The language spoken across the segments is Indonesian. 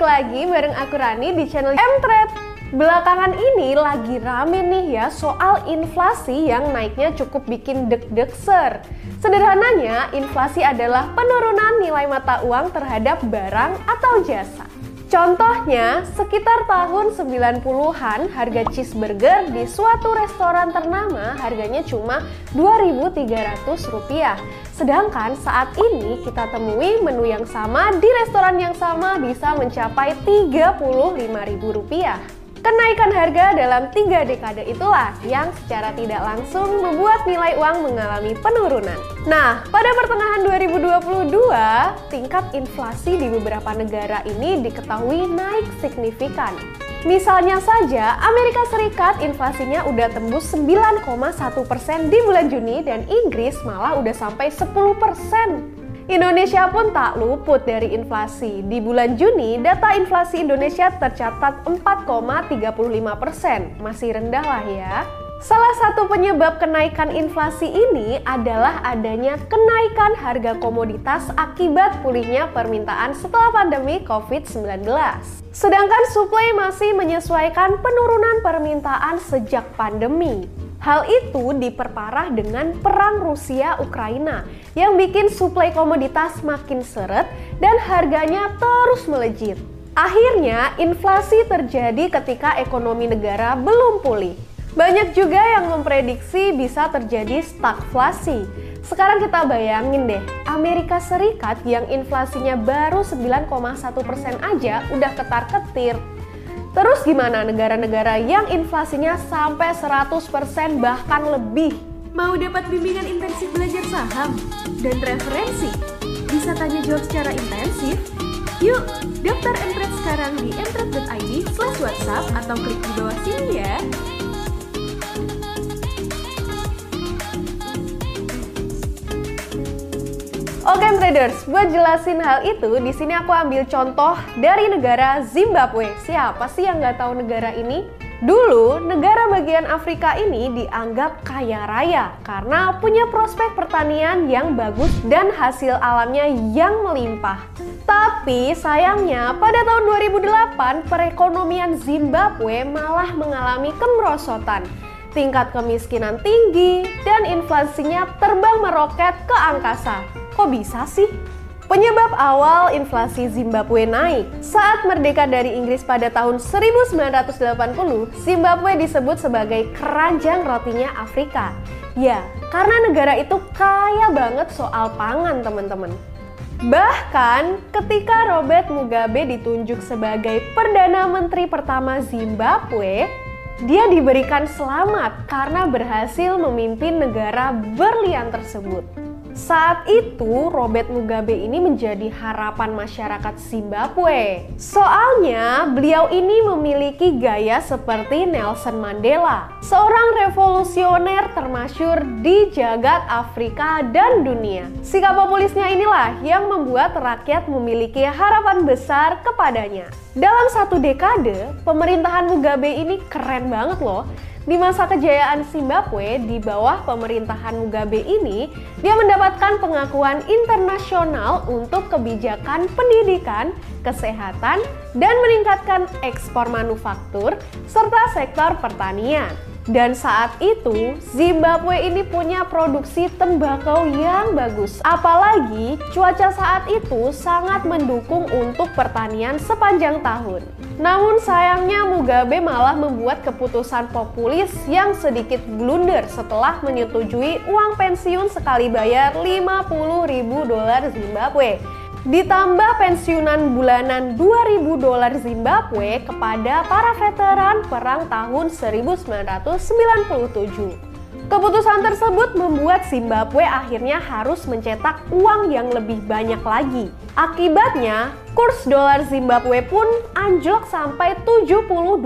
balik lagi bareng aku Rani di channel M-Trade. Belakangan ini lagi rame nih ya soal inflasi yang naiknya cukup bikin deg-deg ser. Sederhananya, inflasi adalah penurunan nilai mata uang terhadap barang atau jasa. Contohnya, sekitar tahun 90-an harga cheeseburger di suatu restoran ternama harganya cuma Rp2.300. Sedangkan saat ini kita temui menu yang sama di restoran yang sama bisa mencapai Rp35.000. Kenaikan harga dalam tiga dekade itulah yang secara tidak langsung membuat nilai uang mengalami penurunan. Nah, pada pertengahan 2022, tingkat inflasi di beberapa negara ini diketahui naik signifikan. Misalnya saja, Amerika Serikat inflasinya udah tembus 9,1% di bulan Juni dan Inggris malah udah sampai 10%. Indonesia pun tak luput dari inflasi. Di bulan Juni, data inflasi Indonesia tercatat 4,35 persen. Masih rendah lah ya. Salah satu penyebab kenaikan inflasi ini adalah adanya kenaikan harga komoditas akibat pulihnya permintaan setelah pandemi COVID-19. Sedangkan suplai masih menyesuaikan penurunan permintaan sejak pandemi. Hal itu diperparah dengan perang Rusia-Ukraina yang bikin suplai komoditas makin seret dan harganya terus melejit. Akhirnya, inflasi terjadi ketika ekonomi negara belum pulih. Banyak juga yang memprediksi bisa terjadi stagflasi. Sekarang kita bayangin deh, Amerika Serikat yang inflasinya baru 9,1% aja udah ketar-ketir Terus gimana negara-negara yang inflasinya sampai 100% bahkan lebih? Mau dapat bimbingan intensif belajar saham dan referensi? Bisa tanya jawab secara intensif? Yuk, daftar Entret sekarang di entret.id slash whatsapp atau klik di bawah sini ya. Oke traders, buat jelasin hal itu, di sini aku ambil contoh dari negara Zimbabwe. Siapa sih yang nggak tahu negara ini? Dulu, negara bagian Afrika ini dianggap kaya raya karena punya prospek pertanian yang bagus dan hasil alamnya yang melimpah. Tapi sayangnya pada tahun 2008 perekonomian Zimbabwe malah mengalami kemerosotan tingkat kemiskinan tinggi, dan inflasinya terbang meroket ke angkasa. Kok bisa sih? Penyebab awal inflasi Zimbabwe naik saat merdeka dari Inggris pada tahun 1980, Zimbabwe disebut sebagai keranjang rotinya Afrika. Ya, karena negara itu kaya banget soal pangan, teman-teman. Bahkan ketika Robert Mugabe ditunjuk sebagai Perdana Menteri pertama Zimbabwe, dia diberikan selamat karena berhasil memimpin negara berlian tersebut. Saat itu, Robert Mugabe ini menjadi harapan masyarakat Zimbabwe. Soalnya, beliau ini memiliki gaya seperti Nelson Mandela, seorang revolusioner termasyur di jagat Afrika dan dunia. Sikap populisnya inilah yang membuat rakyat memiliki harapan besar kepadanya. Dalam satu dekade, pemerintahan Mugabe ini keren banget loh di masa kejayaan Zimbabwe di bawah pemerintahan Mugabe ini, dia mendapatkan pengakuan internasional untuk kebijakan pendidikan, kesehatan, dan meningkatkan ekspor manufaktur serta sektor pertanian. Dan saat itu, Zimbabwe ini punya produksi tembakau yang bagus. Apalagi cuaca saat itu sangat mendukung untuk pertanian sepanjang tahun. Namun sayangnya Mugabe malah membuat keputusan populis yang sedikit blunder setelah menyetujui uang pensiun sekali bayar 50 ribu dolar Zimbabwe ditambah pensiunan bulanan 2000 dolar Zimbabwe kepada para veteran perang tahun 1997. Keputusan tersebut membuat Zimbabwe akhirnya harus mencetak uang yang lebih banyak lagi. Akibatnya, kurs dolar Zimbabwe pun anjlok sampai 72%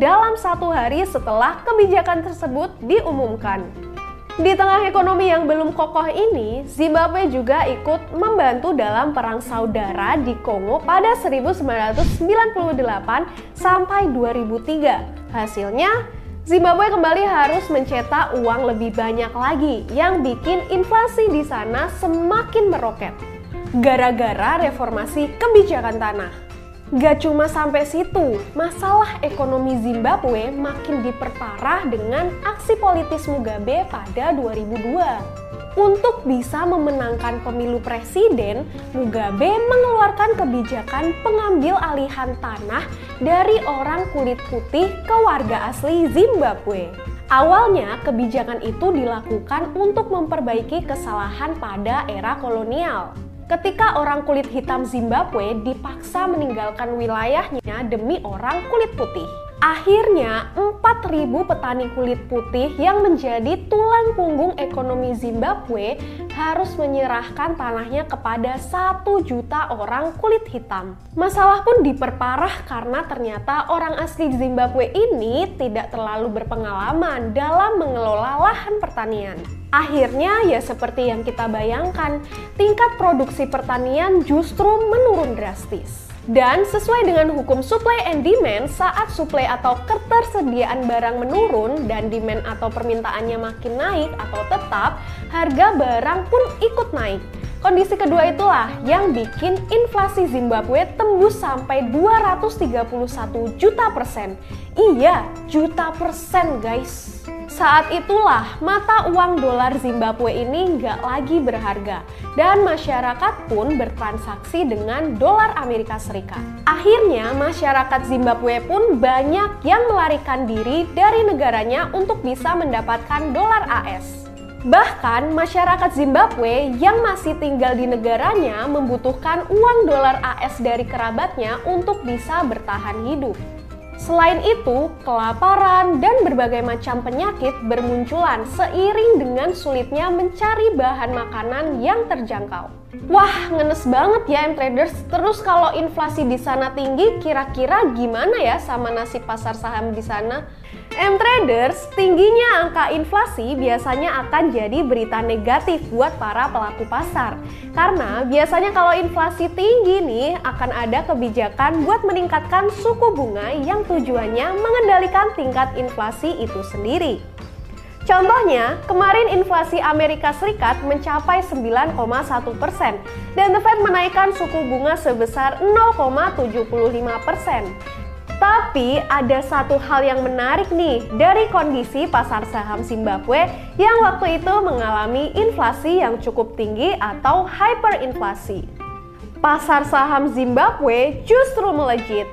dalam satu hari setelah kebijakan tersebut diumumkan. Di tengah ekonomi yang belum kokoh ini, Zimbabwe juga ikut membantu dalam perang saudara di Kongo pada 1998 sampai 2003. Hasilnya, Zimbabwe kembali harus mencetak uang lebih banyak lagi yang bikin inflasi di sana semakin meroket. Gara-gara reformasi kebijakan tanah. Gak cuma sampai situ, masalah ekonomi Zimbabwe makin diperparah dengan aksi politis Mugabe pada 2002. Untuk bisa memenangkan pemilu presiden, Mugabe mengeluarkan kebijakan pengambil alihan tanah dari orang kulit putih ke warga asli Zimbabwe. Awalnya, kebijakan itu dilakukan untuk memperbaiki kesalahan pada era kolonial ketika orang kulit hitam Zimbabwe dipaksa meninggalkan wilayahnya demi orang kulit putih. Akhirnya, 4.000 petani kulit putih yang menjadi tulang punggung ekonomi Zimbabwe harus menyerahkan tanahnya kepada satu juta orang kulit hitam. Masalah pun diperparah karena ternyata orang asli Zimbabwe ini tidak terlalu berpengalaman dalam mengelola lahan pertanian. Akhirnya ya seperti yang kita bayangkan, tingkat produksi pertanian justru menurun drastis. Dan sesuai dengan hukum supply and demand, saat supply atau ketersediaan barang menurun dan demand atau permintaannya makin naik atau tetap, harga barang pun ikut naik. Kondisi kedua itulah yang bikin inflasi Zimbabwe tembus sampai 231 juta persen. Iya, juta persen guys. Saat itulah mata uang dolar Zimbabwe ini nggak lagi berharga dan masyarakat pun bertransaksi dengan dolar Amerika Serikat. Akhirnya masyarakat Zimbabwe pun banyak yang melarikan diri dari negaranya untuk bisa mendapatkan dolar AS. Bahkan masyarakat Zimbabwe yang masih tinggal di negaranya membutuhkan uang dolar AS dari kerabatnya untuk bisa bertahan hidup. Selain itu, kelaparan dan berbagai macam penyakit bermunculan seiring dengan sulitnya mencari bahan makanan yang terjangkau. Wah, ngenes banget ya M traders. Terus kalau inflasi di sana tinggi, kira-kira gimana ya sama nasib pasar saham di sana? M traders, tingginya angka inflasi biasanya akan jadi berita negatif buat para pelaku pasar. Karena biasanya kalau inflasi tinggi nih akan ada kebijakan buat meningkatkan suku bunga yang tujuannya mengendalikan tingkat inflasi itu sendiri. Contohnya, kemarin inflasi Amerika Serikat mencapai 9,1 persen dan The Fed menaikkan suku bunga sebesar 0,75 persen. Tapi ada satu hal yang menarik nih dari kondisi pasar saham Zimbabwe yang waktu itu mengalami inflasi yang cukup tinggi atau hyperinflasi. Pasar saham Zimbabwe justru melejit.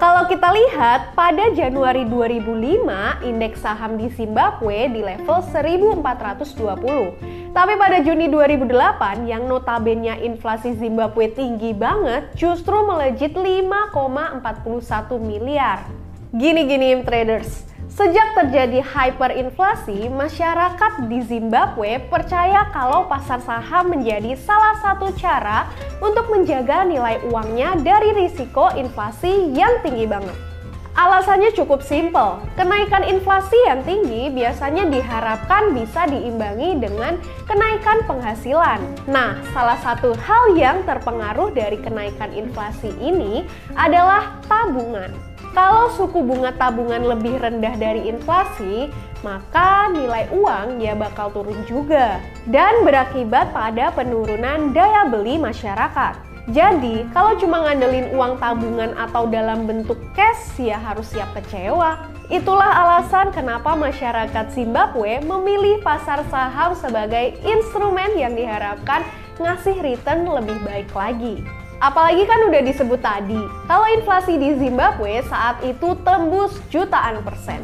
Kalau kita lihat, pada Januari 2005, indeks saham di Zimbabwe di level 1420 tapi pada Juni 2008 yang notabene inflasi Zimbabwe tinggi banget justru melejit 5,41 miliar. Gini-gini traders, Sejak terjadi hyperinflasi, masyarakat di Zimbabwe percaya kalau pasar saham menjadi salah satu cara untuk menjaga nilai uangnya dari risiko inflasi yang tinggi banget. Alasannya cukup simpel. Kenaikan inflasi yang tinggi biasanya diharapkan bisa diimbangi dengan kenaikan penghasilan. Nah, salah satu hal yang terpengaruh dari kenaikan inflasi ini adalah tabungan. Kalau suku bunga tabungan lebih rendah dari inflasi, maka nilai uang ya bakal turun juga dan berakibat pada penurunan daya beli masyarakat. Jadi, kalau cuma ngandelin uang tabungan atau dalam bentuk cash, ya harus siap kecewa. Itulah alasan kenapa masyarakat Zimbabwe memilih pasar saham sebagai instrumen yang diharapkan ngasih return lebih baik lagi. Apalagi kan udah disebut tadi, kalau inflasi di Zimbabwe saat itu tembus jutaan persen.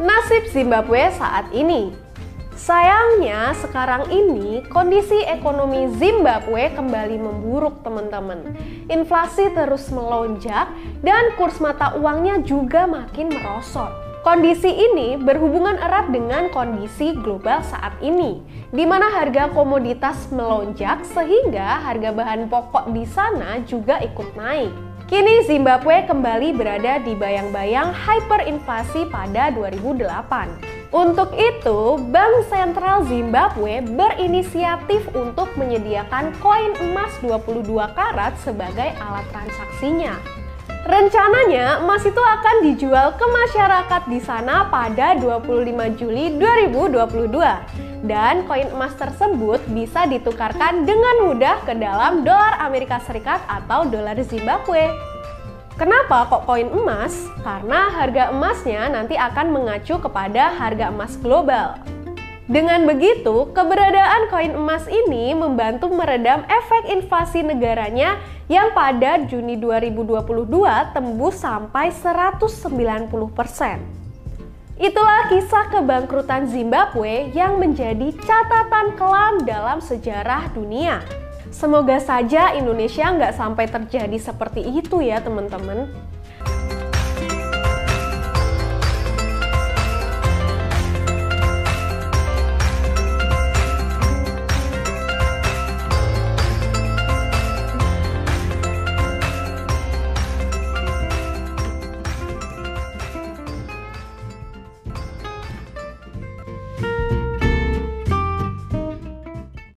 Nasib Zimbabwe saat ini, Sayangnya sekarang ini kondisi ekonomi Zimbabwe kembali memburuk teman-teman. Inflasi terus melonjak dan kurs mata uangnya juga makin merosot. Kondisi ini berhubungan erat dengan kondisi global saat ini, di mana harga komoditas melonjak sehingga harga bahan pokok di sana juga ikut naik. Kini Zimbabwe kembali berada di bayang-bayang hyperinflasi pada 2008. Untuk itu, Bank Sentral Zimbabwe berinisiatif untuk menyediakan koin emas 22 karat sebagai alat transaksinya. Rencananya, emas itu akan dijual ke masyarakat di sana pada 25 Juli 2022. Dan koin emas tersebut bisa ditukarkan dengan mudah ke dalam dolar Amerika Serikat atau dolar Zimbabwe. Kenapa kok koin emas? Karena harga emasnya nanti akan mengacu kepada harga emas global. Dengan begitu, keberadaan koin emas ini membantu meredam efek inflasi negaranya yang pada Juni 2022 tembus sampai 190%. Itulah kisah kebangkrutan Zimbabwe yang menjadi catatan kelam dalam sejarah dunia. Semoga saja Indonesia nggak sampai terjadi seperti itu ya teman-teman.